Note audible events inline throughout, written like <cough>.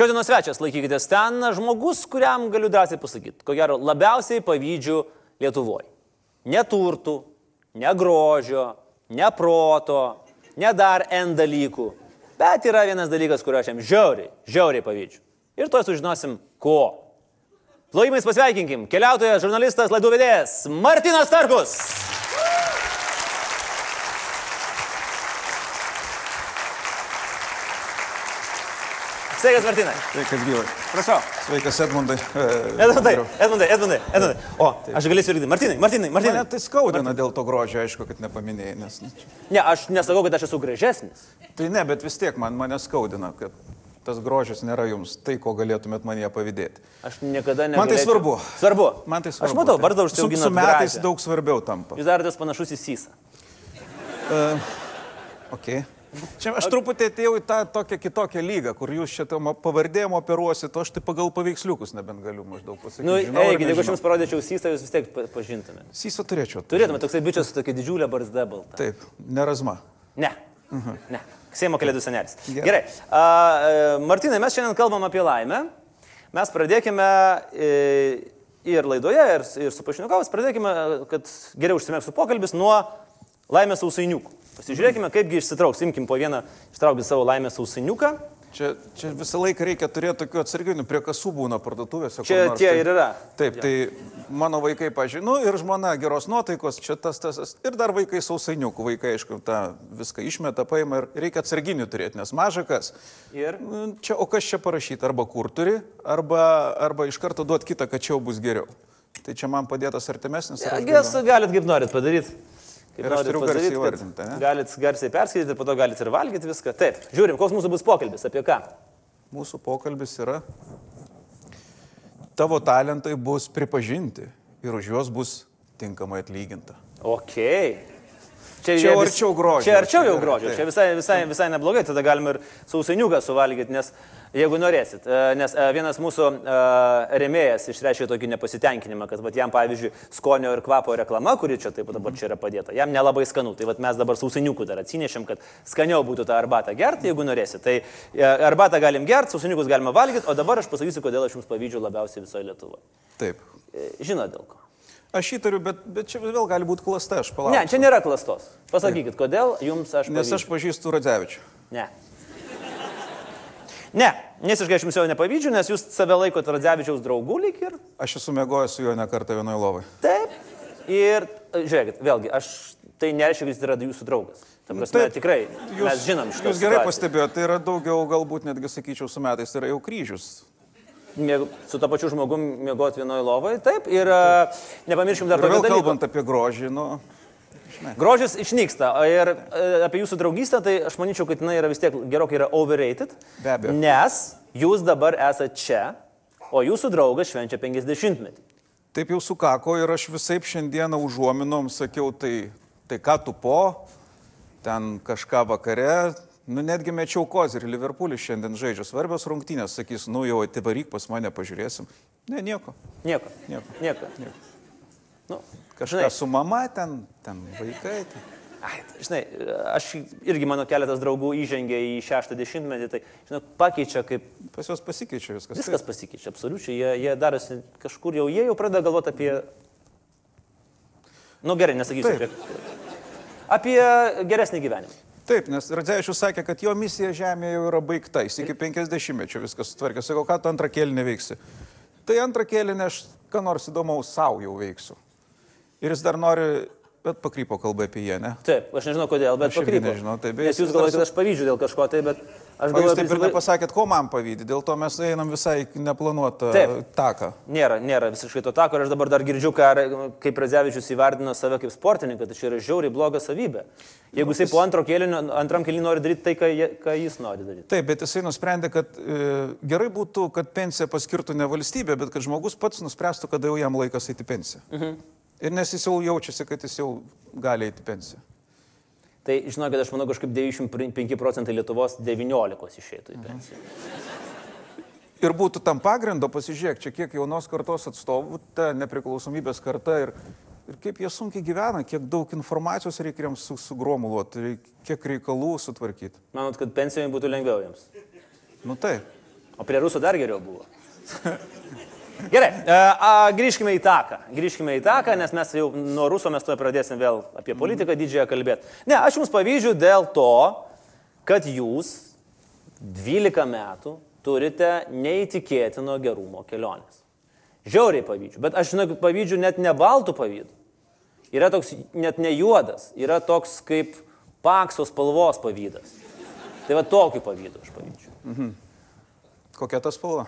Šios dienos svečias, laikykitės ten, žmogus, kuriam galiu drąsiai pasakyti, ko gero labiausiai pavydžiu Lietuvoje. Ne turtų, ne grožio, ne proto, ne dar N dalykų. Bet yra vienas dalykas, kurio aš jam žiauriai, žiauriai pavydžiu. Ir to sužinosim, ko. Plojimais pasveikinkim, keliautojas, žurnalistas, laidų vedėjas Martinas Tarkus. Sveikas, Martinai. Sveikas, gyvai. Prašau. Sveikas, Edmundai. E, Edmundai. Edmundai, Edmundai, Edmundai. O, aš galėsiu irgi. Martinai, Martinai, Martinai. Mane tai skaudina dėl to grožio, aišku, kad nepaminėjai, nes... nu, Ne, aš nesakau, kad aš esu gražesnis. Tai ne, bet vis tiek man mane skaudina, kad tas grožis nėra jums tai, ko galėtumėt man ją pavydėti. Aš niekada ne. Man tai svarbu. Svarbu. Man tai svarbu. Aš matau, taip. vardą su, užsiauginat. su metais gražią. daug svarbiau tampa. Jūs darotės panašus į Sysą. Okay. Čia aš truputį atėjau į tą tokią kitokią lygą, kur jūs šitą pavardėjimo operuosit, o aš tai pagal paveiksliukus nebent galiu maždaug pasakyti. Nu, Žinau ar eikit, jeigu aš jums parodyčiau Sysą, jūs vis tiek pa- pažintumėte. Syso turėčiau. Turėtume toksai bičias su tokia didžiulė barzda balta. Taip, nerazma. Ne. Ne. Seimo kalėdų senelis. Gerai. Gerai. A, e, Martinai, mes šiandien kalbam apie laimę. Mes pradėkime e, ir laidoje, ir, ir su pašnekovas, pradėkime, kad geriau užsimėgstų pokalbis nuo laimės sausainiukų. Pasižiūrėkime, kaipgi išsitrauks. Imkim po vieną, ištraukti savo laimės sausainiuką. Čia, čia visą laiką reikia turėti tokių atsarginių, prie kasų būna parduotuvėse. Čia nors, tie tai- ir yra. Taip, tai mano vaikai, pažinu, ir žmona geros nuotaikos, čia tas, tas, tas. Ir dar vaikai sausainiukų, vaikai, aišku, tą viską išmeta, paima ir reikia atsarginių turėti, nes maža kas. Ir Nu, Čia, o kas čia parašyti? Arba kur turi, arba, arba iš karto duot kitą, kad čia jau bus geriau. Tai čia man padėtas artimesnis. Ges, galiu- galit kaip norit padaryti. Kaip Ir aš turiu garsiai įvardinti? Galit garsiai perskaityti, po to galit ir valgyti viską. Taip, žiūrim, koks mūsų bus pokalbis, apie ką. Mūsų pokalbis yra, tavo talentai bus pripažinti ir už juos bus tinkamai atlyginta. Ok. Čia jau arčiau grožio. Čia arčiau jau Čia grožio. Čia visai, visai, visai neblogai, tada galima ir sausainiuką suvalgyti, nes jeigu norėsit. E, Nes e, vienas mūsų e, remėjas išreiškė tokį nepasitenkinimą, kad vat, jam, pavyzdžiui, skonio ir kvapo reklama, kuri čia taip dabar čia yra padėta, jam nelabai skanu. Tai vat, mes dabar sausainiukų dar atsinešėm, kad skaniau būtų tą arbatą gerti, jeigu norėsit. Tai arbatą galim gerti, sausainiukus galima valgyti, o dabar aš pasakysiu, kodėl aš jums pavydžiu labiausiai visoje Lietuvoje. Taip. Žinot dėl ko? Aš įtariu, bet, bet čia vėl gali būti klasta, aš Ne, palauksiu. čia nėra klastos. Pasakykit, kodėl jums aš... Nes aš pavydžiu? pažįstu Radzevičių. Ne. Ne, nesiškai aš jums jo nepavydžiu, nes jūs save laikote Radzevičiaus draugų lyg ir. Aš esu mėgojęs su juo ne kartą vienoje lovai. Taip. Ir, e, žiūrėkit, vėlgi, aš tai nereiškia, kad jis yra jūsų draugas. Ta prasme, Taip. tikrai, mes žinom šitą. Jūs gerai pastebėjote, tai yra daugiau, galbūt netgi sakyčiau, su metais, tai yra jau kryžius. Mėg, su to pačiu žmogum mėgoti vienoje lovoje, taip. Ir taip. nepamirškim dar dalyko. kalbant apie grožį, nu, Grožis išnyksta. Ir e, apie jūsų draugystę, tai aš manyčiau, kad jinai yra vis tiek gerokai yra overrated. Be abejo. Nes jūs dabar esate čia, o jūsų draugas švenčia 50-metį. taip jau sukako ir aš visai šiandieną užuominom sakiau, tai, tai ką tu po, ten kažką vakare, nu netgi mečiau kozirį, Liverpoolis šiandien žaidžia svarbios rungtynės, sakys, nu jau ativaryk pas mane, pažiūrėsim. Ne, nieko. Nieko. Nieko. Nieko. Nieko. Nu, Kažką žinai, su mama ten, ten vaikai. Ten. ai, žinai, aš irgi mano keletas draugų įžengė į šeštą dešimtmetį, tai, žinai, pakeičia kaip Pas juos pasikeičia viskas. viskas pasikeičia, absoliučiai. Jie, jie darosi kažkur jau, jie jau pradeda galvoti apie... Nu gerai, nesakysiu Taip. apie... Apie geresnį gyvenimą. Taip, nes Radzevičius sakė, kad jo misija Žemėje jau yra baigta, jis iki 50-mečio viskas sutvarkė. Sakau, ką tu antrą kėlinį veiksi? Tai antrą kėlinį aš ką nors įdomaus savo jau veiksiu. Ir jis dar nori, bet pakrypo kalba apie jį, ne? Taip, aš nežinau kodėl, bet Aš pakrypo. nežinau, taip, bet Nes jūs galvojate, kad aš pavydžiu dėl kažko, tai bet aš O jūs galvoju, taip ir nepasakėt, ko man pavydė, dėl to mes einam visai neplanuotą Taip. taką. Nėra, nėra visiškai to tako ir aš dabar dar girdžiu, ką, kaip Radzevičius įvardino save kaip sportininką, tai čia yra žiauriai bloga savybė. Jeigu jisai po antro kėlinio, antram kėlinį nori daryti tai, ką, jie, ką jis nori daryti. Taip, bet jisai nusprendė, kad e, gerai būtų, kad pensiją paskirtų ne valstybė, bet kad žmogus pats nuspręstų, kada jau jam laikas eiti pensiją. Mhm. Ir nes jis jau jaučiasi, kad jis jau gali eiti pensiją. Tai žinokit, aš manau, kažkaip 95 procentai Lietuvos 19 išeitų į pensiją. Ir būtų tam pagrindo, pasižiūrėk, čia kiek jaunos kartos atstovų, ta nepriklausomybės karta ir, ir kaip jie sunkiai gyvena, kiek daug informacijos reikia jiems su, sugromuluoti, reik, kiek reikalų sutvarkyti. Manot, kad pensijoje būtų lengviau jiems. Nu taip. O prie rusų dar geriau buvo. <laughs> Gerai, a, a, grįžkime į taką. Grįžkime į taką, nes mes jau nuo ruso mes to pradėsim vėl apie politiką didžiąją kalbėti. Ne, aš jums pavyzdžių dėl to, kad jūs 12 metų turite neįtikėtino gerumo kelionės. Žiauriai pavyzdžių, bet aš žinau, pavyzdžių net ne baltų pavyzdžių. Yra toks net ne juodas, yra toks kaip paksos spalvos pavydas. Tai va tokiu pavydu aš pavyzdžių. Mhm. Kokia ta spalva?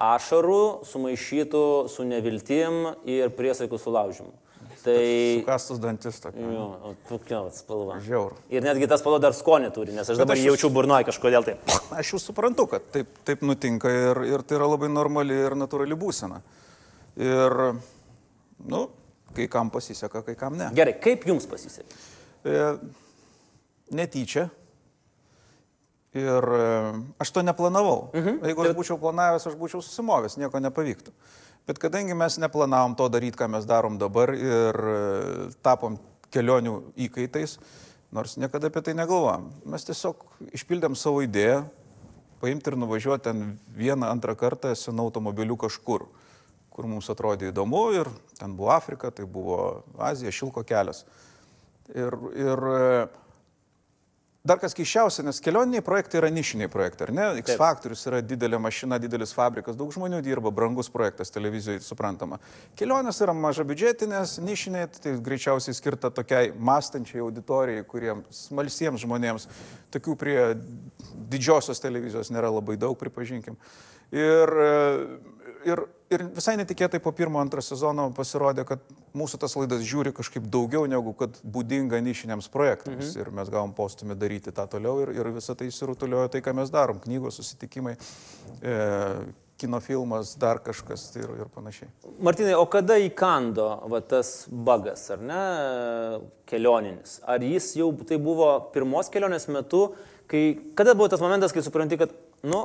Ašarų sumaišytų su neviltim ir priesaikų sulaužimu. Tai... Sukastus dantis tokia. Jo, tokia spalva. Žiaur. Ir netgi ta spalva dar skonį turi, nes aš dabar aš jaučiu burnoje kažkodėl tai. <coughs> Aš jau suprantu, kad taip, taip nutinka ir, ir tai yra labai normali ir natūrali būsena. Ir, nu, kai kam pasiseka, kai kam ne. Gerai, kaip jums pasisekė? E, netyčia Ir e, aš to neplanavau. Mhm. Jeigu aš būčiau planavęs, aš būčiau susimovęs, nieko nepavyktų. Bet kadangi mes neplanavom to daryti, ką mes darom dabar ir e, tapom kelionių įkaitais, nors niekada apie tai negalvojom, mes tiesiog išpildėm savo idėją, paimti ir nuvažiuoti ten vieną, antrą kartą senu automobiliu kažkur, kur mums atrodė įdomu ir ten buvo Afrika, tai buvo Azija, Šilko kelias. Ir, ir e, Dar kas keiščiausia, nes kelioniniai projektai yra nišiniai projektai, ar ne? X Factorius yra didelė mašina, didelis fabrikas, daug žmonių dirba, brangus projektas televizijoje, suprantama. Kelionės yra maža biudžetinės, nišiniai, tai greičiausiai skirta tokiai mąstančiai auditorijai, kuriems smalsiems žmonėms, tokių prie didžiosios televizijos nėra labai daug, pripažinkim. Ir, ir ir visai netikėtai po pirmo, antro sezono pasirodė, kad mūsų tas laidas žiūri kažkaip daugiau negu kad būdinga nišiniams projektams. Mhm. Ir mes gavom postumį daryti tą toliau ir, ir visą tai įsirutuliojo tai, ką mes darom. Knygos, susitikimai, e, kino filmas, dar kažkas ir, ir panašiai. Martinai, o kada įkando va, tas bagas, ar ne, kelioninis? Ar jis jau tai buvo pirmos kelionės metu, kai, kada buvo tas momentas, kai supranti, kad, nu,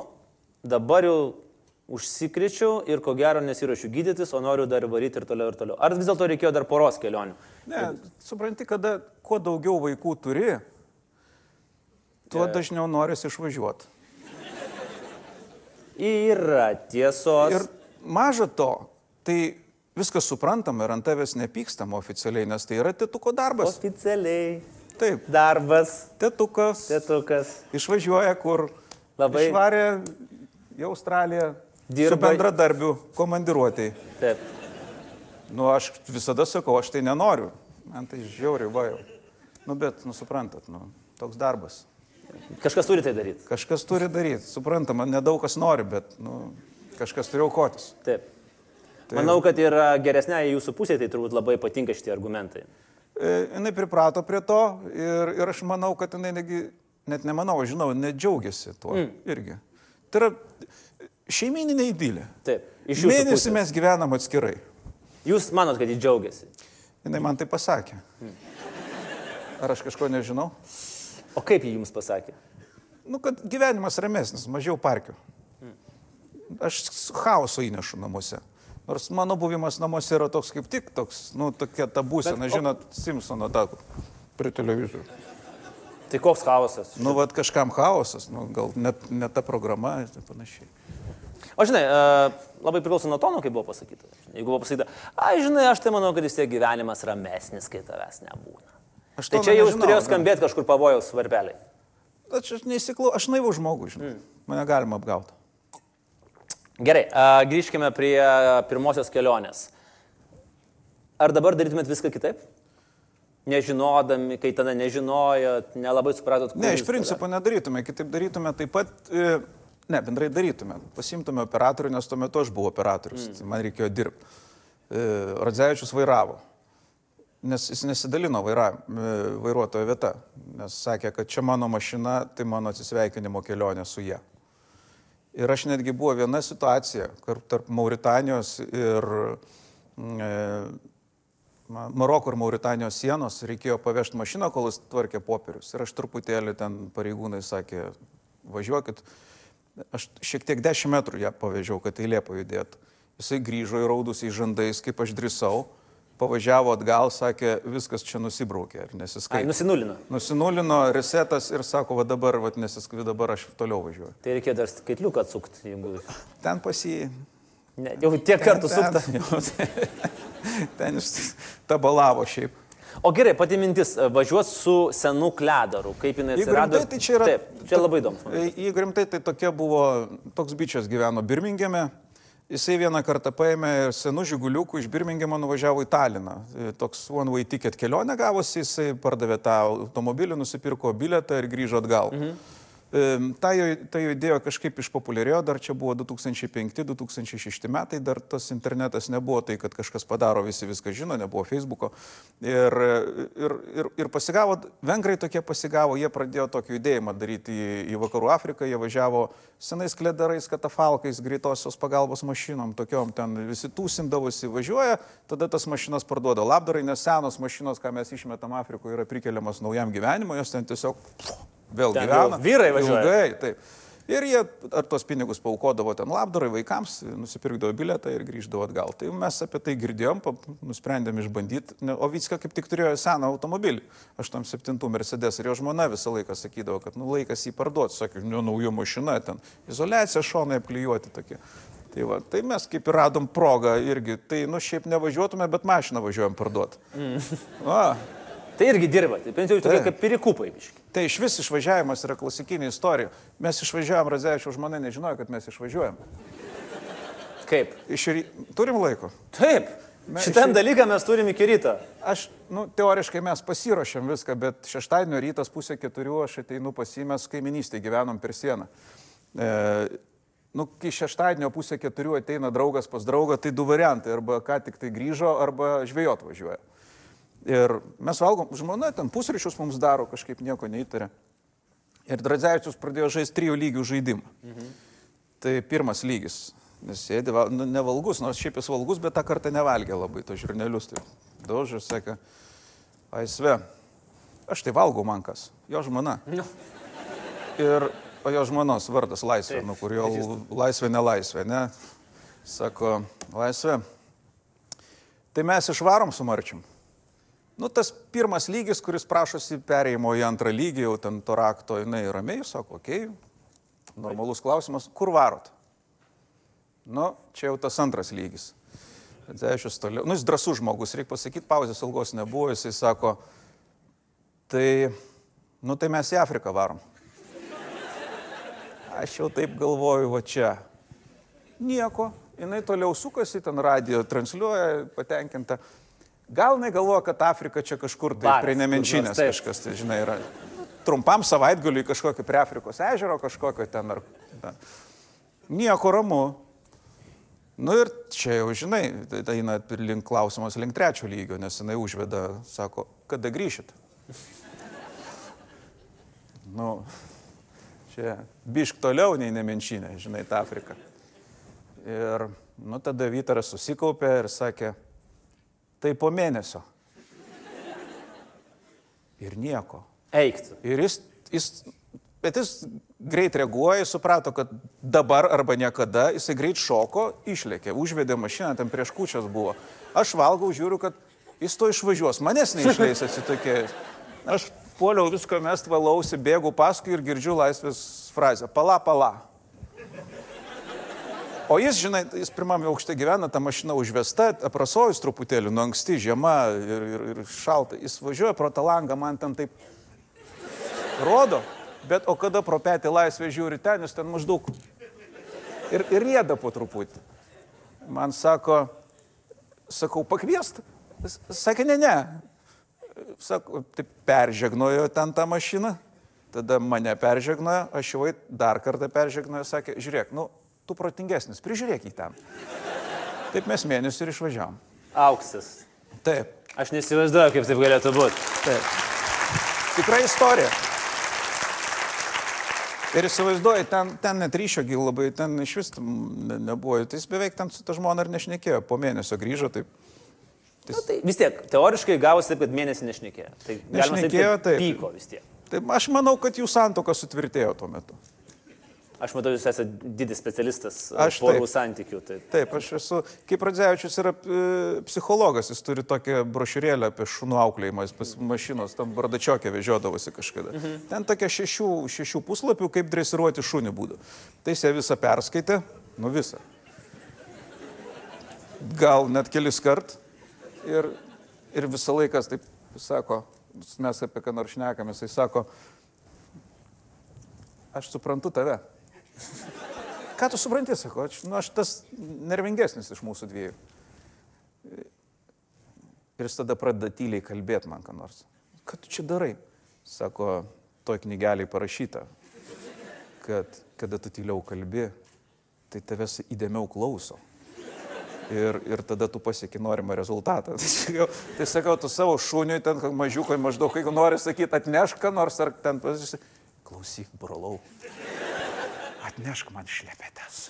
dabar jau užsikričiau ir ko gero nesiuošiu gydytis, o noriu dar varyti ir toliau ir toliau. Ar vis dėlto reikėjo dar poros kelionių? Ne, supranti, kada kuo daugiau vaikų turi, tuo yeah. dažniau norisi išvažiuoti. Yra tiesos. Ir maža to, tai viskas suprantama ir ant tavęs nepykstama oficialiai, nes tai yra tėtuko darbas. Oficialiai. Taip. Darbas. Tėtukas. Tėtukas. Išvažiuoja kur. Labai. Išvarė į Australiją, dirba... su bendradarbiu komandiruotėjai. Taip. Nu, aš visada sakau, aš tai nenoriu. Man tai žiauriai vajau. Nu, bet, nu, suprantat, nu, toks darbas. Kažkas turi tai daryti. Kažkas turi daryti. Suprantama, nedaug kas nori, bet, nu, kažkas turi aukotis. Taip. Tai... Manau, kad ir geresnė jūsų pusė, tai turbūt labai patinka šitie argumentai. E, jinai priprato prie to ir, ir aš manau, kad jinai negi, net nemanau, žinau, nedžiaugiasi tuo mm. irgi. Tai yra šeimininė įdylė. Taip. Mėnesį pusės. mes gyvenam atskirai. Jūs manot, kad jį džiaugiasi? Jis man tai pasakė. Ar aš kažko nežinau? O kaip jį jums pasakė? Nu, kad gyvenimas ramesnis, mažiau parkių. Aš chaoso įnešu namuose. Nors mano buvimas namuose yra toks kaip tik toks, nu, tokia ta būsena, žinot, Simpsono tako prie televizorių. Tai koks chaosas? Nu, vad kažkam chaosas, nu, gal net ne ta programa ir panašiai. O žinai, e, labai priklauso nuo tono, kaip buvo pasakyta. Jeigu buvo pasakyta, ai žinai, aš tai manau, kad vis tiek gyvenimas ramesnis, kai tavęs nebūna. Aš tai čia jau turėjo skambėti kažkur pavojaus svarbeliai. Aš neįsiklau, aš naivų žmogus, žinai. Mm. Mane galima apgauti. Gerai, a, grįžkime prie pirmosios kelionės. Ar dabar darytumėt viską kitaip? Nežinodami, kai tada nežinojot, nelabai supratot, kur. Ne, iš principo nedarytume, kitaip darytume taip pat. E, Ne, bendrai darytume. Pasimtume operatorių, nes tuo metu aš buvau operatorius, mm. tai man reikėjo dirbti. E, Radzevičius vairavo, nes jis nesidalino vaira, e, vairuotojo vieta, nes sakė, kad čia mano mašina, tai mano atsisveikinimo kelionė su ją. Ir aš netgi buvo viena situacija, kur tarp Mauritanijos ir e, Maroko ir Mauritanijos sienos reikėjo pavežti mašiną, kol jis tvarkė popierius. Ir aš truputėlį ten pareigūnai sakė, važiuokit, Aš šiek tiek 10 metrų ją pavežiau, kad eilė pajudėtų. Jisai grįžo įraudus į žandais, kaip aš drįsau. pavažiavo atgal, sakė, viskas čia nusibraukė ir Ai, nesiskaitė. nusinulino. Nusinulino resetas ir sako, va dabar, va nesiskaitė, dabar aš toliau važiuoju. Tai reikėjo dar skaitliuką atsukti, jeigu... Ten pasijai. Ne, jau tiek kartų sukta. <laughs> Ten, ten jis tabalavo šiaip. O gerai, pati mintis, važiuoti su senu kledaru, kaip jinai atsirado. rimtai, tai čia yra- Taip, čia labai įdomu. Jeigu rimtai, tai tokia buvo, toks bičias gyveno Birmingeme. Jisai vieną kartą paėmė ir senų žiguliukų iš Birmingemo nuvažiavo į Taliną. E, Toks one way ticket kelionė gavosi, jisai pardavė tą automobilį, nusipirko bilietą ir grįžo atgal. Mhm. Ta jo, ta jo idėja kažkaip išpopuliarėjo, dar čia buvo 2005-2006 metai, dar tas internetas nebuvo tai, kad kažkas padaro, visi viską žino, nebuvo Facebooko. Ir, ir, ir, ir pasigavo, vengrai tokie pasigavo, jie pradėjo tokį judėjimą daryti į, į Vakarų Afriką, jie važiavo senais kledarais, katafalkais, greitosios pagalbos mašinom, tokiom ten visi tūsindavosi, važiuoja, tada tas mašinas parduoda labdarai, nes senos mašinos, ką mes išmetam Afrikoje, yra prikeliamas naujam gyvenimui, jos ten tiesiog pff, vėl Ten gyvena. vyrai važiuoja. Ilgai, taip. Ir jie ar tos pinigus paukodavo ten labdarai vaikams, nusipirkdavo bilietą ir grįždavo atgal. Tai mes apie tai girdėjom, nusprendėm išbandyti. O Vicka kaip tik turėjo seną automobilį, 87 Mercedes ir jo žmona visą laiką sakydavo, kad nu, laikas jį parduoti. Sakė, nu, nauja mašina, ten izolacija, šonai apklijuoti tokie. Tai, va, tai mes kaip ir radom progą irgi, tai nu šiaip nevažiuotume, bet mašiną važiuojam parduoti. Mm. Tai irgi dirba, tai jau tokie kaip pirikupai. Tai iš vis išvažiavimas yra klasikinė istorija. Mes išvažiavam, Razevičiaus žmona nežinojo, kad mes išvažiuojam. Kaip? Iš ry... Turim laiko. Taip. Mes Šitam šiaip- dalykam mes turim iki ryto. Aš, nu, teoriškai mes pasiruošėm viską, bet šeštadienio rytas pusė keturių aš ateinu pasimęs kaiminystėje, gyvenom per sieną. E, nu, kai šeštadienio pusė keturių ateina draugas pas draugą, tai du variantai. Arba ką tik tai grįžo, arba žvėjot važiuoja. Ir mes valgom, žmona ten pusryčius mums daro, kažkaip nieko neįtarė. Ir Dradzevičius pradėjo žaisti trijų lygių žaidimą. Mhm. Tai pirmas lygis. Nes sėdi, val- nu, nevalgus, nors šiaip jis valgus, bet tą kartą nevalgė labai to žurnalius. Tai daužė, sakė, aisve, aš tai valgau man kas, jo žmona. Nu. Ir o jo žmonos vardas Laisvė, Taip, nu kur jo pažįstu. laisvė, nelaisvė, ne? Sako, Laisvė, tai mes išvarom su Marčium. Nu, tas pirmas lygis, kuris prašosi perėjimo į antrą lygį, jau ten to rakto, jinai ramiai, sako, okei, okay, normalus klausimas, kur varot? Nu, čia jau tas antras lygis. Zešius toliau, nu, jis drasus žmogus, reikia pasakyti, pauzės ilgos nebuvo, jisai sako, tai, nu, tai mes į Afriką varom. Aš jau taip galvoju, va čia. Nieko, jinai toliau sukasi, ten radio transliuoja, patenkinta. Gal jinai galvoja, kad Afrika čia kažkur tai Baras, prie nemenčinės kažkas, tai žinai, yra. Trumpam savaitgaliui kažkokį prie Afrikos ežero, kažkokio ten ar... ten. Nieko ramu. Nu ir čia jau, žinai, tai tai eina link klausimas link trečio lygio, nes jinai užveda, sako, kada grįšit. <laughs> Nu, čia bišk toliau nei nemenčinė, žinai, ta Afrika. Ir, nu, tada Vytaras susikaupė ir sakė, tai po mėnesio. Ir nieko. Eiktų. Ir jis, jis, bet jis greit reaguoja, jis suprato, kad dabar arba niekada, jisai greit šoko, išlėkė, užvedė mašiną, ten prieš kučias buvo. Aš valgau, žiūriu, kad jis to išvažiuos, manęs neišleis atsitokėjęs. Aš puoliau viską mest valausi, bėgu paskui ir girdžiu laisvės frazę - pala, pala. O jis, žinai, jis pirmame aukšte gyvena, ta mašina užvesta, aprasojus truputėlį, nu anksti žiema ir, ir, ir šalta. Jis važiuoja pro tą langą, man ten taip rodo, bet o kada pro petį laisvę žiūri ten, jis ten maždaug ir, ir rėda po truputį. Man sako, sakau, pakviest. Sakė, ne, ne. Sako, taip peržegnojo ten tą mašiną, tada mane peržegnojo, aš jau dar kartą peržegnojo, sakė, žiūrėk, nu, tu protingesnis, prižiūrėk į ten. Taip mes mėnesį ir išvažiavom. Auksas. Taip, Aš nesivaizduoju, kaip taip galėtų būti. taip. Tikra istorija. Ir įsivaizduoji, ten, ten net ryšio gil labai, ten iš vis ne, nebuvo. Tai jis beveik ten su ta žmona ir nešnekėjo. Po mėnesio grįžo, taip. Nu, tai vis tiek, teoriškai gavosi taip, kad mėnesį nešnekėjo. Tai Nešnekėjo, taip. Pyko vis tiek. taip. Aš manau, kad jų santoka sutvirtėjo tuo metu. Aš matau, jūs esate didis specialistas e, Aš porų santykių. Tai. Taip, aš esu, kaip Radzevičius yra e, psichologas, jis turi tokią brošiūrėlę apie šunų auklėjimą, jis pas mašinos tam bardačiokė vežiodavosi kažkada. Mhm. Ten tokia šešių, šešių puslapių, kaip dresiruoti šunį būdų. Tai jis ją visą perskaitė, nu visą. Gal net kelis kart. Ir, ir visą laiką taip sako, mes apie ką nors šnekame, jis sako, aš suprantu tave. Ką tu supranti, sako, aš, nu, aš tas nervingesnis iš mūsų dviejų. Ir jis tada pradeda tyliai kalbėti man ką nors. Ką tu čia darai? Sako, toj knygeliai parašyta, kad kada tu tyliau kalbi, tai tavęs įdėmiau klauso. Ir, ir tada tu pasieki norimą rezultatą. <laughs> Tai sakau, tai sakau tu savo šuniui ten mažiukai maždaug, jeigu nori sakyti, atnešk ką nors ar ten pasisai. Klausyk, brolau atnešk man šlepetės.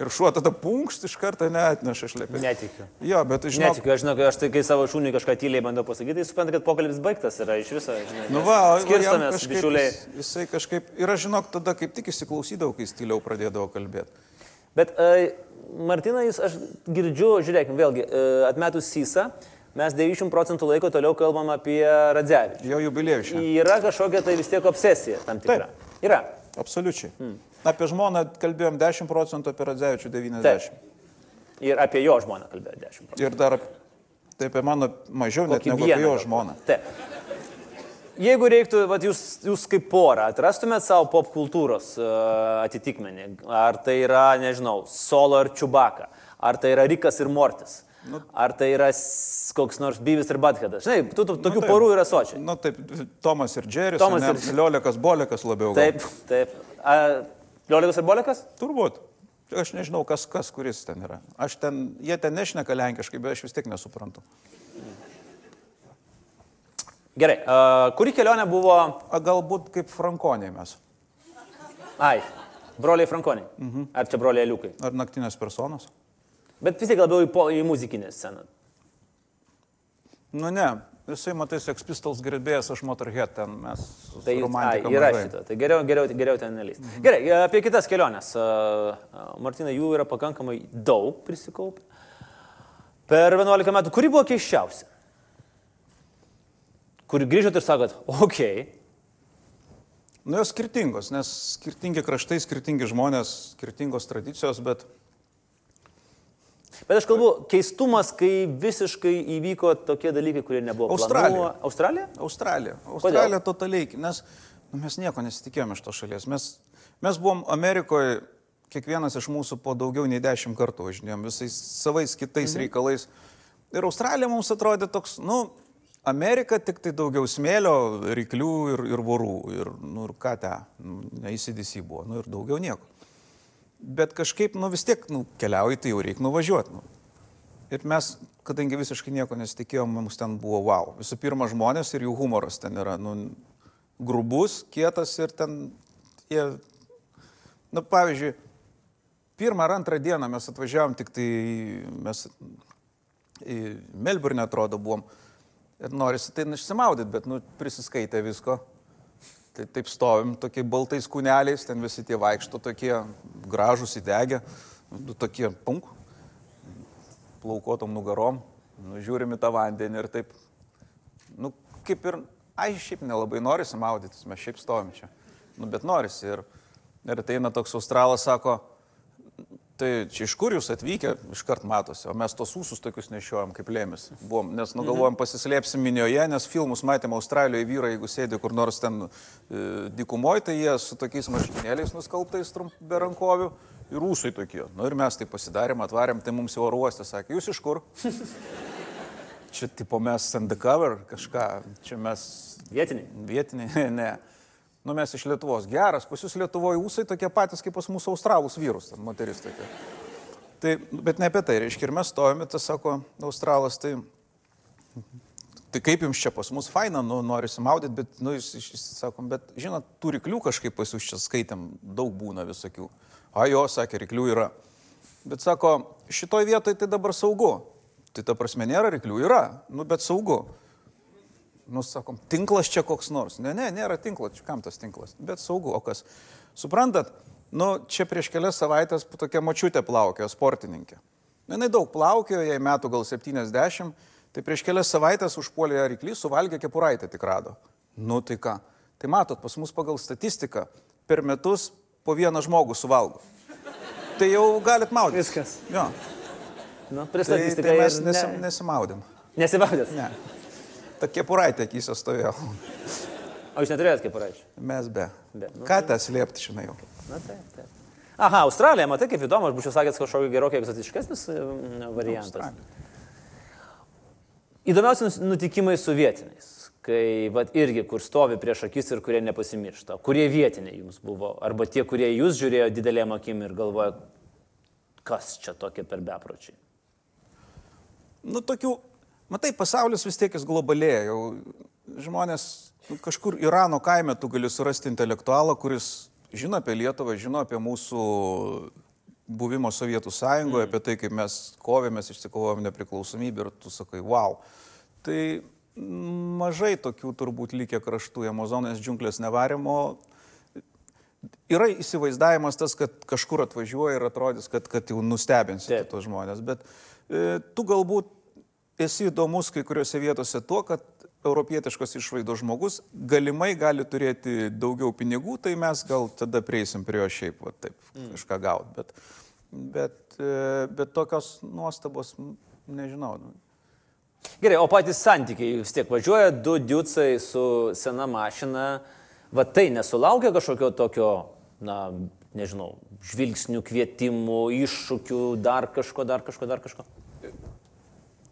Ir šuo tada punkšt iš karto neatneša šlepetės. Netikiu. Jo, bet žinau. Netikiu, aš žinau, aš tai kai savo šūnį kažką tyliai bandau pasakyti, tai suprantu, kad pokalbis baigtas yra iš viso. Žinai, Nu va, skirstamės, kažkaip bičiuliai. jis- Jisai kažkaip, ir aš žinok, tada kaip tik įsiklausydavau, kai jis tyliau pradėdavo kalbėti. Bet uh, Martina, jūs, aš girdžiu, žiūrėkime, vėlgi, uh, atmetus Sysą, mes 90 procentų laiko toliau kalbam apie Radzevičių. Jo jubiliejų šiandien. Yra kažkokia tai vis tiek obsesija tam tikra. Yra. Absoliučiai. Hmm. Apie žmoną kalbėjom 10 procentų, apie Radzevičių 90. Taip. Ir apie jo žmoną kalbėjo 10 procentų. Ir dar taip apie mano mažiau, net Kokį negu apie jo žmoną. Taip. Jeigu reiktų, vat, jūs, jūs kaip pora, atrastumėt savo pop kultūros uh, atitikmenį, ar tai yra, nežinau, Solo ir Čiubaka, ar tai yra Rikas ir Mortis, nu, ar tai yra koks nors Byvis ir Bathedas. Žinai, tų, tų, tokių taip. porų yra sočiai. Na taip, Tomas ir Džeris, Tomas ne, ir- Liolekas, Bolekas labiau. gal. Taip, taip. A, Liolikas ir Bolekas? Turbūt. Aš nežinau, kas, kas kuris ten yra. Aš ten, jie ten nešneka lenkiškai, bet aš vis tiek nesuprantu. Gerai, a, kuri kelionė buvo... A galbūt kaip frankoniai mes. Ai, broliai Frankoniai. Mhm. Ar čia broliai Liukai? Ar naktinės personos? Bet vis tiek labiau į, po, į muzikinę sceną. Nu ne, visai matai, Sex Pistols gerbėjas, aš Motorhead ten mes. Tai ai, yra mažai. šito, tai geriau, geriau, geriau ten nelys. Mhm. Gerai, apie kitas keliones. A, a, Martina, jų yra pakankamai daug prisikaupę. Per 11 metų, kuri buvo keiščiausia? Kur grįžot ir sakot, okei, okay, Nu jos skirtingos, nes skirtingi kraštai, skirtingi žmonės, skirtingos tradicijos, bet bet aš kalbu, keistumas, kai visiškai įvyko tokie dalykai, kurie nebuvo Australija. planuojami. Australija? Australija. Australija totaliai, nes nu, mes nieko nesitikėjome iš tos šalies. Mes, mes buvom Amerikoje, kiekvienas iš mūsų po daugiau nei dešimt kartų važinėjom visais savais kitais mhm. reikalais. Ir Australija mums atrodė toks, nu, Amerika tik tai daugiau smėlio, ryklių ir, ir vorų. Ir, nu, ir ką te, nu, neįsidisi buvo, nu, ir daugiau nieko. Bet kažkaip, nu, vis tiek, nu, keliauji, tai jau reikia nuvažiuoti. Nu. Ir mes, kadangi visiškai nieko nesitikėjom, mums ten buvo wow. Visų pirma, žmonės ir jų humoras ten yra, nu, grubus, kietas ir ten jie, nu, pavyzdžiui, pirmą ar antrą dieną mes atvažiavom, tik tai mes į Melbourne atrodo buvom. Ir norisi tai išsimaudyti, bet, nu, prisiskaitę visko. Tai taip stovim, tokie baltais kūneliais, ten visi tie vaikšto, tokie gražus įdegę, nu, tokie punk, plaukotom nugarom, nu, žiūrim į tą vandenį ir taip, nu, kaip ir, ai, šiaip nelabai norisi maudytis, mes šiaip stovim čia, nu, bet norisi. Ir, ir ateina toks australas, sako, tai iš kur jūs atvykę, iškart matosi, o mes tos ūsus tokius nešiojam kaip lėmis. Buvom, nes nugalvojom pasislėpsim minioje, nes filmus matėm Australijoje vyrai, jeigu sėdi kur nors ten e, dikumoje, tai jie su tokiais marškinėliais nuskaltais trump be rankovių ir ūsai tokie. Na nu, ir mes tai pasidarėm, atvarėm, tai mums jau oro uostė sakė, jūs iš kur? <laughs> čia tipo mes undercover kažką, čia mes Vietiniai. vietiniai, <laughs> ne. Nu mes iš Lietuvos. Geras, pas jūs Lietuvoje ūsai tokie patys kaip pas mūsų australus vyrus, ten moteris tokia. Tai, bet ne apie tai, reiškia, ir mes stovime, tas sako australas, tai, tai kaip jums čia pas mus faina, nu, norisi maudyti, bet, nu, jis, jis, jis sakom, bet, žinot, tų ryklių kažkaip pas jūs čia skaitėm, daug būna visokių. A jo, sakė, ryklių yra. Bet sako, šitoj vietoje tai dabar saugu. Tai ta prasme nėra ryklių, yra, nu, bet saugu. Nu, sakom, tinklas čia koks nors. Ne, ne, nėra tinklas, kam tas tinklas. Bet saugu, o kas? Suprantat, Nu, čia prieš kelias savaitės tokia mačiutė plaukio, sportininkė. Nu, jinai daug plaukio, jai metų gal 70, tai prieš kelias savaitės užpuolė ryklį, suvalgė kepuraitę tik rado. Nu tai ką? Tai matot, pas mus pagal statistiką per metus po vieną žmogų suvalgo. Tai jau galit maudytis. Viskas. Jo. Nu, Tai, pristatysite, tai mes nesim, nesimaudėm. Nesibaudėt. Ne. Ta kepuraitė akise stovėjo. O jūs neturėjot parašyti? Mes be. Be, nu, Ką tą slėpti, žinai jau. Na taip, taip. Aha, Australija, matai kaip įdomu, aš būčiau sakęs kažkokį gerokai egzotiškesnis e, variantas. Australija. Įdomiausi nutikimai su vietiniais, kai vat, irgi kur stovi prieš akis ir kurie nepasimiršta, kurie vietiniai jums buvo, arba tie, kurie jūs žiūrėjo didelėm akim ir galvoja, kas čia tokie per bepročiai. Nu, tokių, matai, pasaulis vis tiek jis globalėja. Jau žmonės nu, kažkur Irano kaime tu gali surasti intelektualą, kuris žino apie Lietuvą, žino apie mūsų buvimo Sovietų sąjungoje, mm. apie tai, kaip mes kovėmės, išsikovojom nepriklausomybę ir tu sakai, wow. Tai mažai tokių turbūt likę kraštų, Amazonės džiunglės nevarimo. Yra įsivaizdavimas tas, kad kažkur atvažiuoja ir atrodys, kad, kad jau nustebinsi Taip. tos žmonės, bet e, tu galbūt esi įdomus kai kuriuose vietose tuo, kad europietiškos išvaidos žmogus galimai gali turėti daugiau pinigų, tai mes gal tada prieisim prie jo šiaip, va, taip, mm. kažką gauti. Bet, bet, e, bet tokios nuostabos, nežinau. nu, Gerai, o patys santykiai, vis tiek važiuoja du diucai su sena mašina, va tai nesulaukia kažkokio tokio, na, nežinau, žvilgsnių, kvietimų, iššūkių, dar kažko, dar kažko, dar kažko.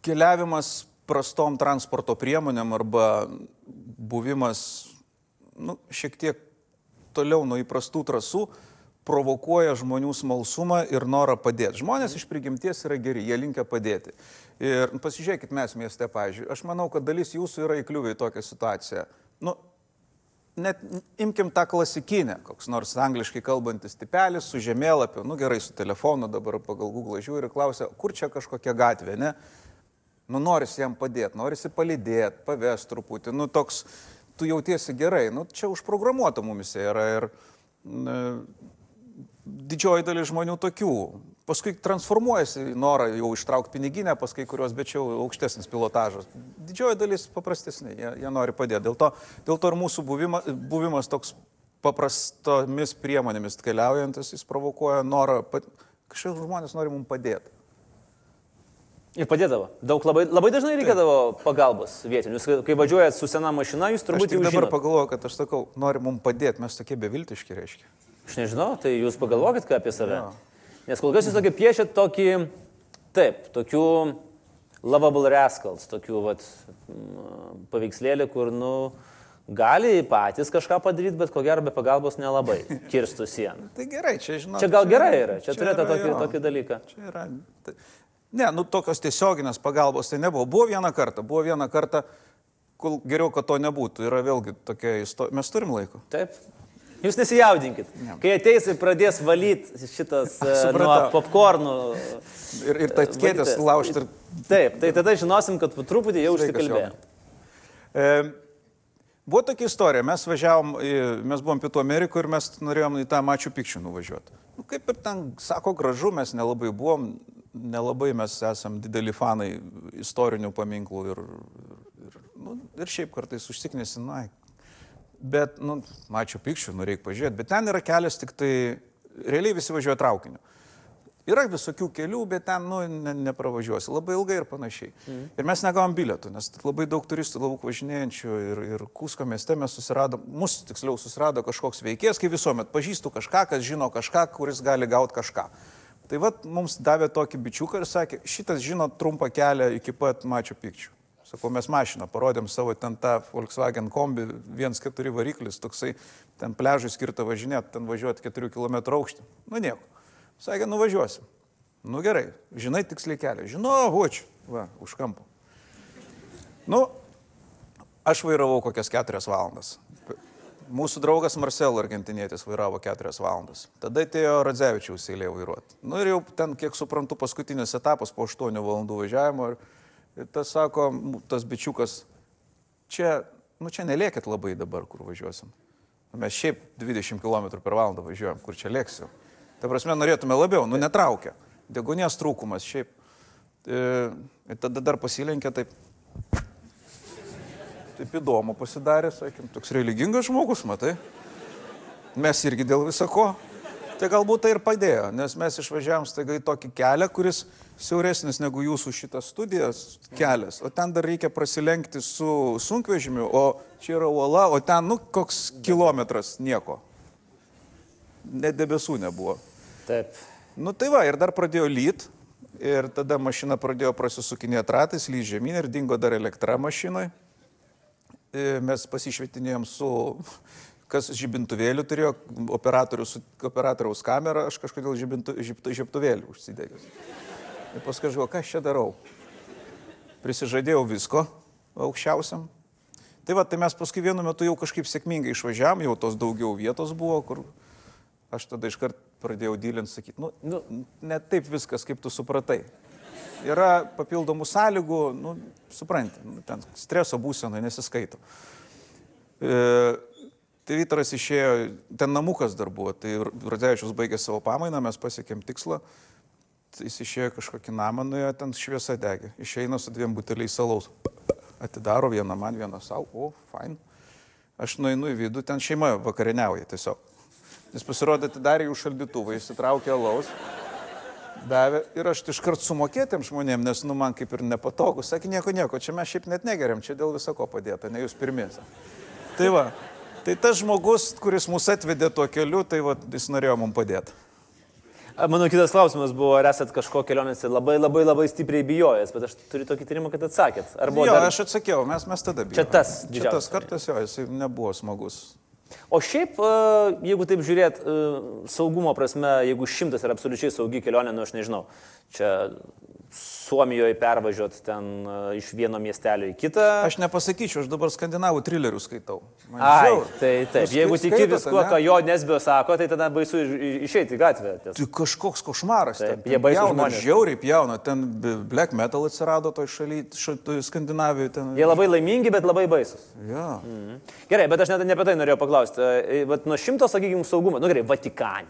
Keliavimas prastom transporto priemonėm arba buvimas nu, šiek tiek toliau nuo įprastų trasų provokuoja žmonių smalsumą ir norą padėti. Žmonės iš prigimties yra geri, jie linkia padėti. Ir pasižiūrėkit mes mieste, pavyzdžiui, aš manau, kad dalis jūsų yra įkliuvę į tokią situaciją. Nu, net imkim tą klasikinę, koks nors angliškai kalbantis tipelis su žemėlapiu, nu gerai, su telefonu dabar pagal Google žiūri ir klausia, kur čia kažkokia gatvė, ne? Nu, norisi jam padėti, norisi palydėti, pavest truputį, nu toks, tu jautiesi gerai, nu čia užprogramuota mumise yra ir ne, didžioji dalis žmonių tokių. Paskui transformuojasi norą jau ištraukti piniginę pas kai kurios, bet čia jau aukštesnis pilotažas. Didžioji dalis paprastesnė, jie, jie nori padėti. Dėl to, dėl to ir mūsų buvima, buvimas toks paprastomis priemonėmis keliaujantis, jis provokuoja norą, kažkaip žmonės nori mums padėti. Ir padėdavo. Daug labai, labai dažnai reikėdavo pagalbos vietinių. Jūs, kai važiuojat su sena mašina, jūs turbūt jau dabar pagalvoju, kad aš sakau, nori mums padėti, mes tokie beviltiški reiškia. Aš nežinau, tai jūs pagalvokit ką apie save. Jo. Nes kol kas jūs tokį piešėt tokį, taip, tokių lovable rascals, tokių vat, paveikslėlį, kur, nu, gali patys kažką padaryti, bet ko gero be pagalbos nelabai kirstų sieną. Tai gerai, čia žinau. Čia gal gerai yra, čia turėtų yra tokį, tokį dalyką. Čia yra. tai- Ne, nu tokios tiesioginės pagalbos tai nebuvo. Buvo vieną kartą, buvo vieną kartą, kol geriau, kad to nebūtų. Yra vėlgi tokia istorija. Mes turim laiko. Taip. Jūs nesijaudinkit. Ne. Kai ateis ir pradės valyti šitas <laughs> e, popkornų. Ir, ir tas kėdės valytojas. laužti. Ir... Taip, tai tada žinosim, kad po truputį jau Sveikas, užsikalbėjom. E, buvo tokia istorija. Mes važiavom, mes buvom Pietų Amerikoje ir mes norėjom į tą Mačių Pikčių nuvažiuoti. Nu, kaip ir ten sako gražu, mes nelabai buvom, nelabai mes esam dideli fanai istorinių paminklų ir, ir, nu, ir šiaip kartais užsiknėsi, na, Bet, nu, mačiau pikščių, nu reikia pažiūrėti, bet ten yra kelias tik tai, realiai visi važiuoja traukiniu. Yra visokių kelių, bet ten, nu, ne, nepravažiuosi, labai ilgai ir panašiai. Mm. Ir mes negavom bilietų, nes labai daug turistų lauk važinėjančių ir, ir Kusko mieste mes susiradom, mūsų tiksliau susirado kažkoks veikėjas, kaip visuomet, pažįstu kažką, kas žino kažką, kuris gali gauti kažką. Tai vad mums davė tokį bičiuką ir sakė, šitas žino trumpą kelią iki pat mačio pikčių. Sakau, mes mašiną parodėm savo ten tą Volkswagen kombi, 1.4 variklis, toksai ten pležui skirta važinėti, ten važiuoti 4 km aukštį. Nu nieko. Sakė, nuvažiuosim. Nu gerai, žinai tiksliai kelią. Žinau, vočiu, va, už kampo. Nu, aš vairavau kokias 4 valandas. Mūsų draugas Marcel argentinietis vairavo 4 valandas. Tada atėjo Radzevičiaus eilė vairuoti. Nu ir jau ten, kiek suprantu, paskutinis etapas po 8 valandų važiavimo. Ir, ir tas sako, tas bičiukas, čia, nu čia neliekit labai dabar, kur važiuosim. Mes šiaip 20 km per valandą važiuojam, kur čia lėksiu. Ta prasme, norėtume labiau, nu netraukia. Degonės trūkumas šiaip. E, ir tada dar pasilenkė taip. Taip įdomu pasidarė, sakėm, toks religingas žmogus, matai. Mes irgi dėl visako. Tai galbūt tai ir padėjo, nes mes išvažiavam staiga į tokį kelią, kuris siauresnis negu jūsų šitas studijas kelias, o ten dar reikia prasilenkti su sunkvežimiu, o čia yra uola, o ten, nu, koks kilometras nieko. Net debesų nebuvo. Taip. Nu tai va, ir dar pradėjo lyt, ir tada mašina pradėjo prasisukinėti ratais, lyt žemyn ir dingo dar elektra mašinai. E, Mes pasišvietinėjom su, kas žibintuvėlių turėjo, operatoriaus kamera, aš kažkodėl žibintu, žib, žibtuvėlių užsidegęs. Ir paskui aš galvoju, ką aš čia darau. Prisižadėjau visko aukščiausiam. Tai va, tai mes paskui vienu metu jau kažkaip sėkmingai išvažiavam, jau tos daugiau vietos buvo, kur aš tada iškart pradėjau dylint sakyti, nu, nu, ne taip viskas, kaip tu supratai. Yra papildomų sąlygų, nu, supranti, nu, ten streso būsena nesiskaito. E, tai Vytaras išėjo, ten namukas dar buvo, tai Radzevičius baigė savo pamainą, mes pasiekėm tikslą, tai jis išėjo kažkokį namą, nuėjo ten šviesa degė, išeina su dviem buteliais salaus, atidaro vieną man, vieną savo, o, fain. Aš nueinu į vidų, ten šeima vakarieniauja tiesiog. Jis pasirodė, atidarė jų šaldytuvą, įsitraukė alaus, davė ir aš iškart sumokėtėm žmonėm, nes nu man kaip ir nepatogu, sakė nieko, nieko, čia mes šiaip net negeriam, čia dėl visako padėta, ne jūs pirmiesia. Tai va, tai tas žmogus, kuris mus atvedė tuo keliu, tai va, jis norėjo mums padėti. Mano kitas klausimas buvo, ar esat kažko kelionėse labai labai labai stipriai bijojęs, bet aš turiu tokį tyrimą, kad atsakėt. Ar buvo Jo, dar... aš atsakiau, mes, mes tada bijome. Čia tas Čia tas kartas jo, jis nebuvo smagus. O šiaip, e, jeigu taip žiūrėt, e, saugumo prasme, jeigu šimtas yra absoliučiai saugi kelionė, nu aš nežinau, čia Suomijoje pervažiuot ten e, iš vieno miestelio į kitą. Aš nepasakyčiau, aš dabar skandinavų trilerių skaitau. Man Ai, žiauru. tai taip, Jūs jeigu tiki viskuo, ką jo nesbio sako, tai tada baisu iš- iš- išeiti į gatvę. ties- Tai kažkoks košmaras. Taip, ten, jie baisūs pjauna, žmonės. Žiauriai pjauna, ten black metal atsirado toj šaly, šitoj Skandinavijoje. Ten... Jie labai laimingi, bet labai baisus. Ja. Gerai, bet aš net ne apie tai norėjau paklausti. E, Vat nuo šimto, sakykime, saugumo, nu gerai, Vatikane.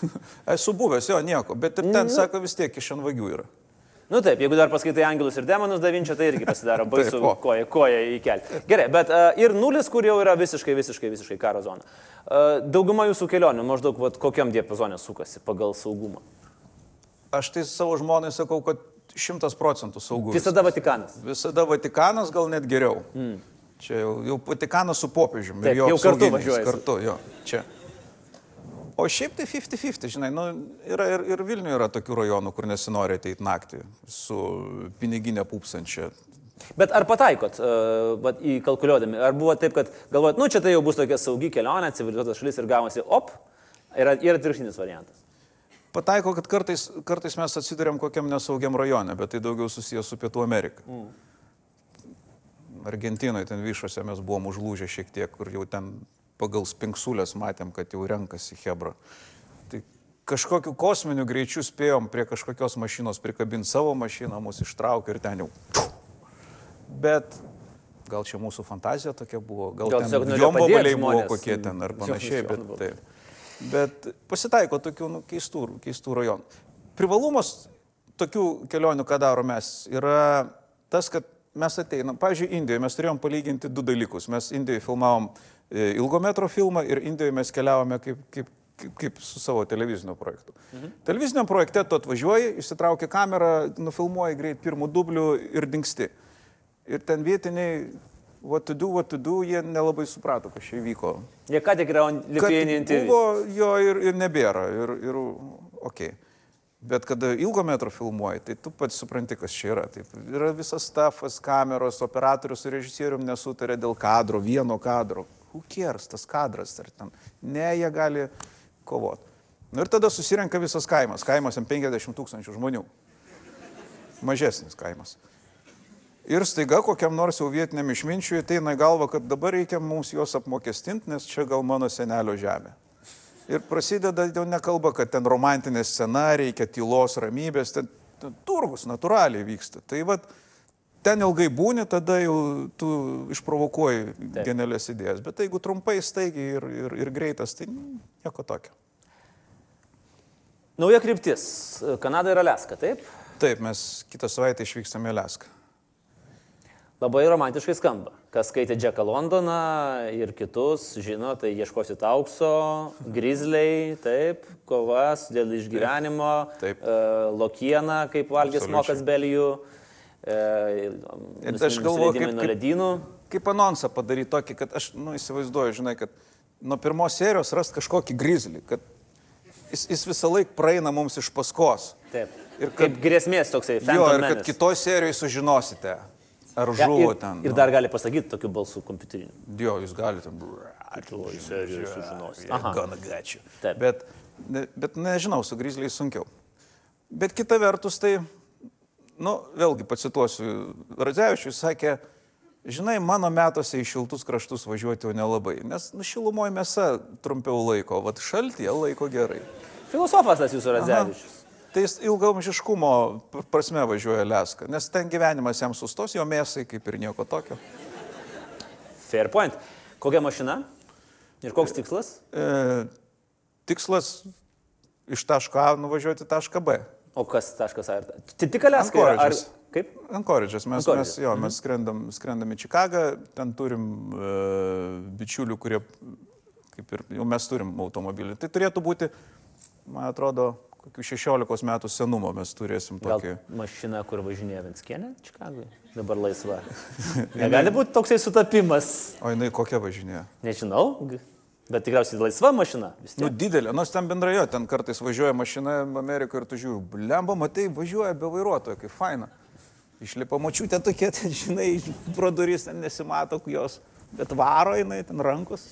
<laughs> Esu buvęs, jo, nieko, bet ir Mhm. ten, sako, vis tiek iš ant vagių yra. Nu taip, jeigu dar paskaitai Angelus ir Demonus Davinčio, tai irgi pasidaro <laughs> baisu Taip, koja, koja įkelti. Gerai, bet uh, ir nulis, kur jau yra visiškai, visiškai, visiškai karo zona. Uh, dauguma jūsų kelionių maždaug vat, kokiam diapazonė sukasi pagal saugumą. Aš tai savo žmonai sakau, kad šimtas procentų saugus. Visada Vatikanas. Visada Vatikanas gal net geriau. Mm. Čia jau, jau Vatikanas su popiežiumi. Taip, jau kartu važiuojasi. Kartu, jo. Čia. O šiaip tai 50-50, žinai, nu, yra ir, ir Vilniuje yra tokių rajonų, kur nesinori ateiti naktį su piniginė pupsančia. Bet ar pataikot uh, vat, įkalkuliuodami? Ar buvo taip, kad galvojat, nu čia tai jau bus tokia saugi kelionė, civilizuotas šalis ir gavosi, op, yra ir atvirkštinis variantas. Pataiko, kad kartais, kartais mes atsidurėm kokiam nesaugiam rajone, bet tai daugiau susijęs su Pietų Amerika. Mm. Argentinoje ten vyšose mes buvom užlūžę šiek tiek, kur jau ten pagal spinksulės matėm, kad jau renkasi Hebra. Tai kažkokiu kosminiu greičiu spėjom prie kažkokios mašinos prikabinti savo mašiną, mus ištraukė ir ten jau. Bet gal čia mūsų fantazija tokia buvo, gal, Gal ten jombobaliai buvo kokie ten ar panašiai, bet nu, taip. Bet pasitaiko tokių nu, keistų, keistų rajonų. Privalumas tokių kelionių, ką daro mes, yra tas, kad mes ateinam, pavyzdžiui, Indijoje mes turėjom palyginti du dalykus. Mes Indijoje filmavom e, ilgo metro filmą ir Indijoje mes keliavome kaip, kaip, kaip, kaip su savo televiziniu projektu. Mhm. Televiziniam projekte tu atvažiuoji, išsitrauki kamerą, nufilmuoji greit pirmų dublių ir dinksti. Ir ten vietiniai, what to do, what to do, jie nelabai suprato, kas čia įvyko. Jie ką tik yra TV. Buvo jo ir, ir nebėra. Ir, ir, okay. Bet kada ilgo metro filmuoji, tai tu pats supranti, kas čia yra. Taip, yra visas stafas, kameros, operatorius su režisierium nesutarė dėl kadro, vieno kadro. Cares, tas kadras ar ten. Ne, jie gali kovoti. Nu ir tada susirenka visas kaimas. Kaimas ant 50 tūkstančių žmonių. Mažesnis kaimas. Ir staiga kokiam nors jau vietiniam išminčiui ateina į galvą, kad dabar reikia mums juos apmokestinti, nes čia gal mano senelio žemė. Ir prasideda jau nekalba, kad ten romantinė scena, reikia tylos, ramybės, ten, ten turgus natūraliai vyksta. Tai vad, ten ilgai būni, tada jau tu išprovokuoji Taip. genialias idėjas. Bet jeigu trumpai, staigiai ir, ir, ir greitas, tai nieko tokio. Nauja kryptis. Kanada ir Aleska, taip? Taip, mes kitą savaitę išvykstame į Leską. Labai romantiškai skamba. Kas skaitė Džeką Londoną ir kitus, žino, tai ieškosit aukso, grizliai, taip, kovas dėl išgyvenimo, Taip. e, lokiena, kaip valgys mokas belijų, e, Ir aš galvoju, kaip- kaip-. Kaip anonsą padaryti tokį, kad aš nu, įsivaizduoju, žinai, kad nuo pirmos serijos rast kažkokį grizlį, kad jis, jis visą laiką praeina mums iš paskos. Taip. Ir kad- kaip grėsmės toksai. Jo, ir kad Menace. kitoj serijoje sužinosite, ar Ja, žuvo ir, ten. ir nu. dar gali pasakyti tokiu balsu kompiuteriniu. Jo, jūs galite. Kitoj serijoj sužinosit. Aha. Gana gačiu. Taip. Bet, bet nežinau, su grizliais sunkiau. Bet kita vertus, tai, nu, vėlgi pacituosiu, Radzevičius sakė, žinai, mano metuose į šiltus kraštus važiuoti jau nelabai, nes nu, šilumoje mėsa trumpiau laiko, o šaltyje laiko gerai. Filosofas tas jūsų Radzevičius. Tai jis ilgamžiškumo pr- prasme važiuoja Leska, nes ten gyvenimas jam sustos, jo mėsai kaip ir nieko tokio. Fair point. Kokia mašina? Ir koks tikslas? E, tikslas iš taško A nuvažiuoti į tašką B. O kas taškas A? tik yra? Ar... Kaip? Ankoridžas. Mes, Ankoridžas. mes, jo, mes skrendam, skrendam į Čikagą, ten turim e, bičiulių, kurie, kaip ir jau mes turim automobilį. Tai turėtų būti, man atrodo, kokių 16 metų senumo mes turėsim Gal tokį. mašina, kur važinėja Vinskienė Čikagui? Dabar laisva. <laughs> Negali būti toksai sutapimas. O jinai kokia važinėja? Nežinau, bet tikriausiai laisva mašina. Vis Nu, tiek. didelė, nors ten bendrajo, ten kartais važiuoja mašina Amerikoje ir tu žiūri, blemba, matai, važiuoja be vairuotojo, kaip faina. Išlipa močiutė tokia, <laughs> ten, žinai, pro duris ten nesimato jos, bet varo jinai ten rankus.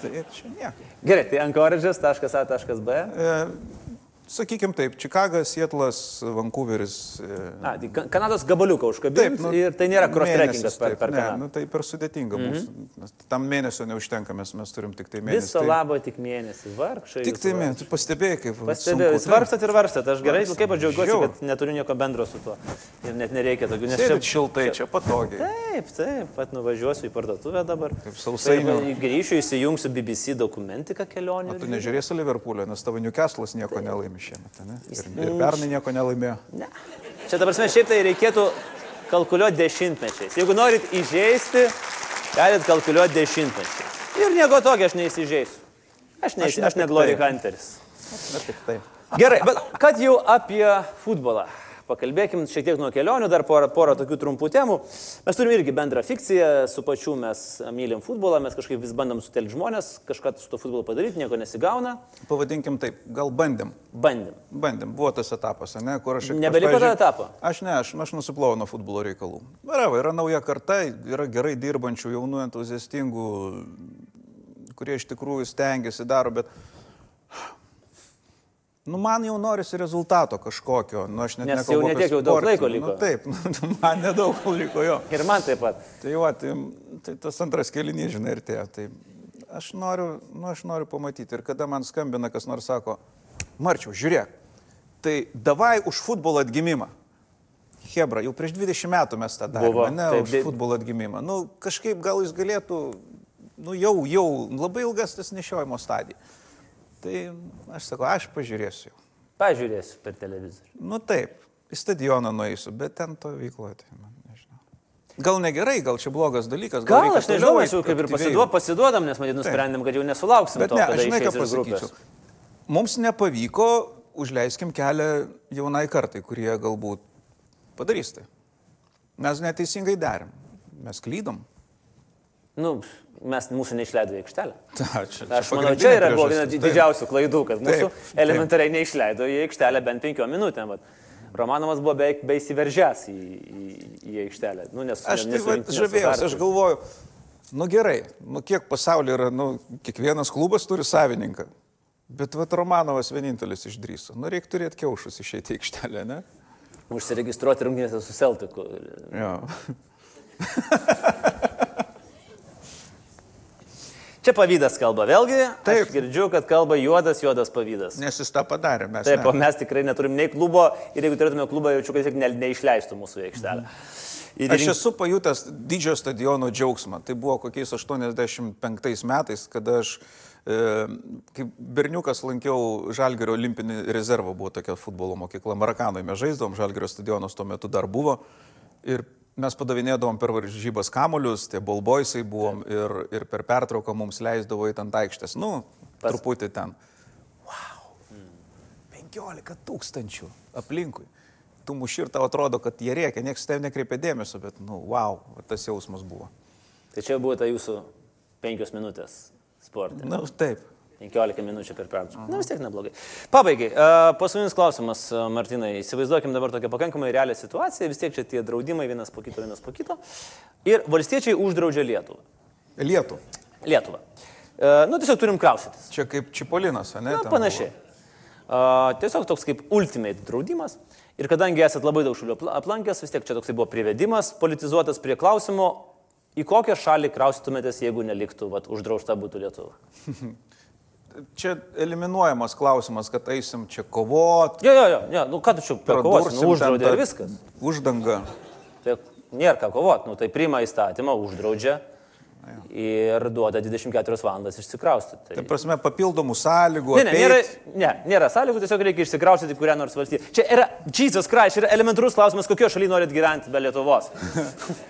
Tai čia nieko. Gerai, tai Ankoridžas, taškas A, taškas B. E, Sakykime taip, Čikagas, Sietlas, Vancouveris. E, A, tai Ka- Kanados gabaliuką užkabinti nu, ir tai nėra cross-trekkingas mėnesis, per, per ne, Kanadą. nu, tai per sudėtinga mm -hmm. nes Tam mėnesio neužtenka, mes, mes turim tik tai mėnesį. Viso tai, labo tik mėnesį, vargšai. Tik tai mėnesį, tu pastebėjai, kaip... Pastebėjau, jūs vargstat ir vargstat, aš gerai, kaip aš džiaugiuosi, Žiauru. kad neturiu nieko bendro su tuo. Ir net nereikia tokių, nes Sėdit šiltai, čia patogiai. Taip, taip, pat nuvažiuosiu į parduotuvę dabar. Taip, Grįšiu, įsijungsiu BBC dokumentiką kelionių. O tu nežiūrėsi Liverpoolio, nes tavo Newcastle'as nieko nelaimė šiemet, ne? Ir, ir pernai nieko nelaimėjo. Ne. Čia dabar mes šiaip tai reikėtų kalkuliuoti dešimtmečiais. Jeigu norit įžeisti, galit kalkuliuoti dešimtmečiais. Ir nieko tokio aš neįsižeisiu. Aš, neįsi, Aš ne aš Glory tai. Hunteris. Na tik tai. Gerai, bet kad jau apie futbolą. Pakalbėkim šiek tiek nuo kelionių, dar porą, porą tokių trumpų temų. Mes turim irgi bendrą fikciją, su pačiu mes mylim futbolą, mes kažkaip vis bandom sutelkti žmonės, kažką su to futbolu padaryti, nieko nesigauna. Pavadinkim taip, gal bandėm. Bandėm. Bandėm, buvo tas etapas, ne, kur aš... Nebeliko to etapo? Aš ne, aš, aš nusiplovau nuo futbolo reikalų. Bravo, yra nauja karta, yra gerai dirbančių, jaunų, entuziastingų, kurie iš tikrųjų stengiasi, daro, bet... Nu, man jau norisi rezultato kažkokio. Nu, aš net Nes nekalbu jau ne apie tiek jau daug laiko liko. Nu, taip, <laughs> nu, man nedaug liko jo. Ir man taip pat. Tai va, tai, tai tas antras kelinys, žinai, ir tie. Tai aš noriu, nu, aš noriu pamatyti. Ir kada man skambina, kas nors sako, Marčiau, žiūrėk, tai davai už futbolo atgimimą. Hebra, jau prieš 20 metų mes tą darėme, Buvo, ne taip, už futbolo atgimimą. Nu, kažkaip gal jis galėtų, nu, jau, jau labai ilgas tas nešiojimo stadija. Tai aš sakau, aš pažiūrėsiu. Pažiūrėsiu per televizorių. Nu taip, į stadioną nueisiu, bet ten to veikloje, tai man nežinau. Gal negerai, gal čia blogas dalykas. Gal reikia aš nežinau, mes jau kaip ir pasiduo, pasiduodam, nes matyt nusprendėm, kad jau nesulauksim Bet to, ne, aš žinai, ką pasakysiu. Mums nepavyko, užleiskim kelią jaunai kartai, kurie galbūt padarys tai. Mes neteisingai darėm. Mes klydom. Nu, mes mūsų neišleido į aikštelę. Ta, čia, Aš manau, čia yra buvo viena didžiausių klaidų, kad mūsų Taip, taip. elementariai neišleido į aikštelę bent penkiom minutėm. vat. Romanovas buvo beveik be įsiveržęs į, į, į aikštelę. Nu, nes, Aš tai va, rinktinės žavėjausi, aš galvoju, nu gerai, nu kiek pasaulyje yra, nu kiekvienas klubas turi savininką. Bet va Romanovas vienintelis išdryso. Nu reikia turėti kiaušus išeiti į aikštelę, ne? Užsiregistruoti rungtynėse su Celticu. Jo. <laughs> Čia pavydas kalba. Vėlgi, Taip. aš girdžiu, kad kalba juodas, juodas pavydas. Nes jis tą padarė, mes. Taip, ne. o mes tikrai neturim nei klubo ir jeigu turėtume klubą, jaučiu, kad tiesiog ne, neišleistų mūsų aikštelę. Ir Aš esu pajutęs didžiojo stadiono džiaugsmą. Tai buvo kokiais 85 metais, kada aš e, kaip berniukas lankiau Žalgerio olimpinį rezervą, buvo tokia futbolo mokykla Marakanoje, mes žaisdavom, Žalgerio stadionas tuo metu dar buvo. Ir mes padavinėdavom per varžybas kamolius, tie bolboisai buvom ir, ir per pertrauką mums leisdavo į ant aikštės. Nu, Pas- truputį ten. Wow. 15 tūkstančių aplinkui. Tu muši ir tau atrodo, kad jie reikia, niekas tev nekreipia dėmesio, bet, nu, wow, tas jausmas buvo. Tai čia buvo ta jūsų penkios minutės sporte. Na, nu, taip. 15 minučių per pertrauką. Na vis tiek neblogai. Pabaigai. Uh, Paskutinis klausimas, uh, Martinai. Įsivaizduokim dabar tokią pakankamai realią situaciją. Vis tiek čia tie draudimai vienas po kito, vienas po kito. Ir valstiečiai uždraudžia Lietuvą. Lietuvą. Uh, nu, tiesiog turim kraustytis. Čia kaip Čipolinas, ne? Na, panašiai. Uh, tiesiog toks kaip ultimate draudimas. Ir kadangi esat labai daug šalių apla- aplankęs, vis tiek čia toksai buvo privedimas, politizuotas prie klausimo, į kokią šalį kraustytumėtės, jeigu neliktų, vat, uždrausta būtų Lietuva. <laughs> Čia eliminuojamas klausimas, kad eisim čia kovot. Jo, jo, jo, jo. nu ką tu čia pradursim nu uždraudė ir viskas. Uždanga. Tai nėra ką kovoti, nu tai priima įstatymą, uždraudžia ir duoda 24 valandas išsikraustyti. Tai Tai... prasme, papildomų sąlygų. Ne, ne, nėra, ne, nėra sąlygų, tiesiog reikia išsikraustyti kurią nors valstybę. Čia yra, Jesus Christ, yra elementarus klausimas, kokio šalyje norit gyventi be Lietuvos.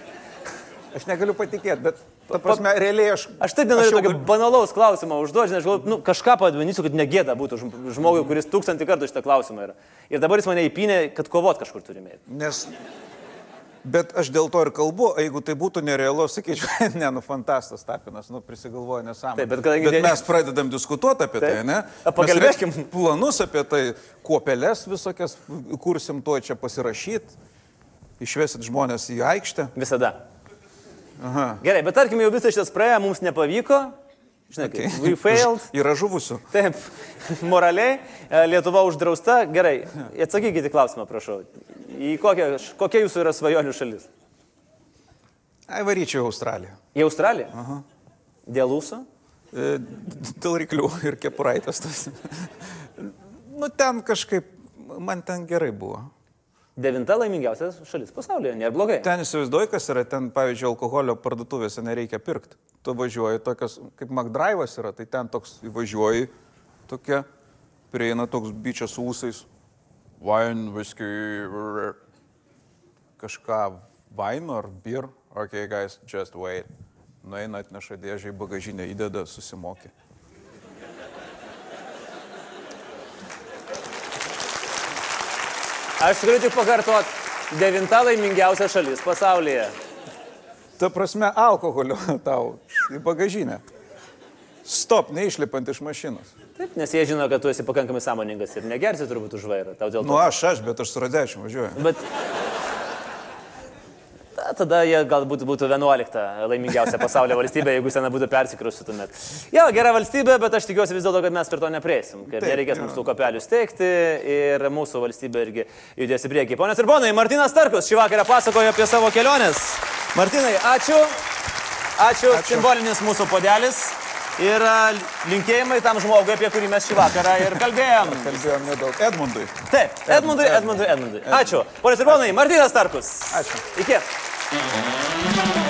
<laughs> Aš negaliu patikėti, bet, ta prasme, realiai aš... Aš taip nenoriu jau tokio galiu- banalaus klausimo užduoti, nes aš galvoju, nu, kažką padarysiu, kad negėda būtų žm- žmogui, kuris tūkstantį kartų šitą klausimą yra. Ir dabar jis mane įpinė, kad kovot kažkur turime. Nes... Bet aš dėl to ir kalbu, jeigu tai būtų nerealu, sakyčiau, <laughs> ne, nu fantastas tapinas, nu prisigalvoja nesąmonę. Taip, bet kadangi bet mes pradedam diskutuoti apie Taip. tai, ne? Pakalbėkim. Planus apie tai, kuopelės visokias kursim tuo čia pasirašyti, išvesit žmonės į aikštę. Visada. Aha. Gerai, bet tarkim, jau visas šitas praėjo, mums nepavyko. Žinai, okay. we failed. <laughs> Yra žuvusių. Taip, <laughs> moraliai, e, Lietuva uždrausta. Gerai, atsakykite klausimą, prašau. Į kokią, kokia jūsų yra svajonių šalis? Ai, varyčiau į Australiją. Į Australiją? Aha. Dėl jūsų? E, Dėl ryklių ir kepuraitės. tas. nu, ten kažkaip, man ten gerai buvo. Devinta laimingiausia šalis pasaulyje, nėra blogai. Ten įsivaizduoju, kas yra, ten, pavyzdžiui, alkoholio parduotuvėse nereikia pirkti. Tu važiuoji tokias, kaip McDrive'as yra, tai ten toks įvažiuoji, tokia, prieina toks bičias su ūsais, wine, whisky, kažką, wine ar beer, ok, guys, just wait. Nueina, atneša dėžę į bagažinę, įdeda, susimokė. Aš galiu tik pakartot, devinta laimingiausia šalis pasaulyje. Ta prasme, alkoholio <laughs> tau į bagažinę. Stop, neišlipant iš mašinos. Taip, nes jie žino, kad tu esi pakankamai sąmoningas ir negersi turbūt už vairą. Tau dėl to. Nu, aš, aš, bet aš su radečiu važiuoju. Bet tada jie galbūt būtų 11 laimingiausia pasaulio valstybė, jeigu sen būtų persikraustytumėt. Jo, gera valstybė, bet aš tikiuosi vis dėlto, kad mes prie to nepreisim. Kad Taip, nereikės mums tų kapelių steigti ir mūsų valstybė irgi judės į priekį. Ponas ir ponai, Martinas Tarkus šį vakarą pasakojo apie savo keliones. Martinai, ačiū. Ačiū. ačiū. Simbolinis mūsų podelis. Ir linkėjimai tam žmogui, apie kurį mes šį vakarą ir kalbėjom. <laughs> Kalbėjom nedaug. Edmundui. Taip, Edmundui, Edmundui, Edmundui. Ačiū. Ponas ir ponai, Martinas Tarkus. Ačiū. Iki. Música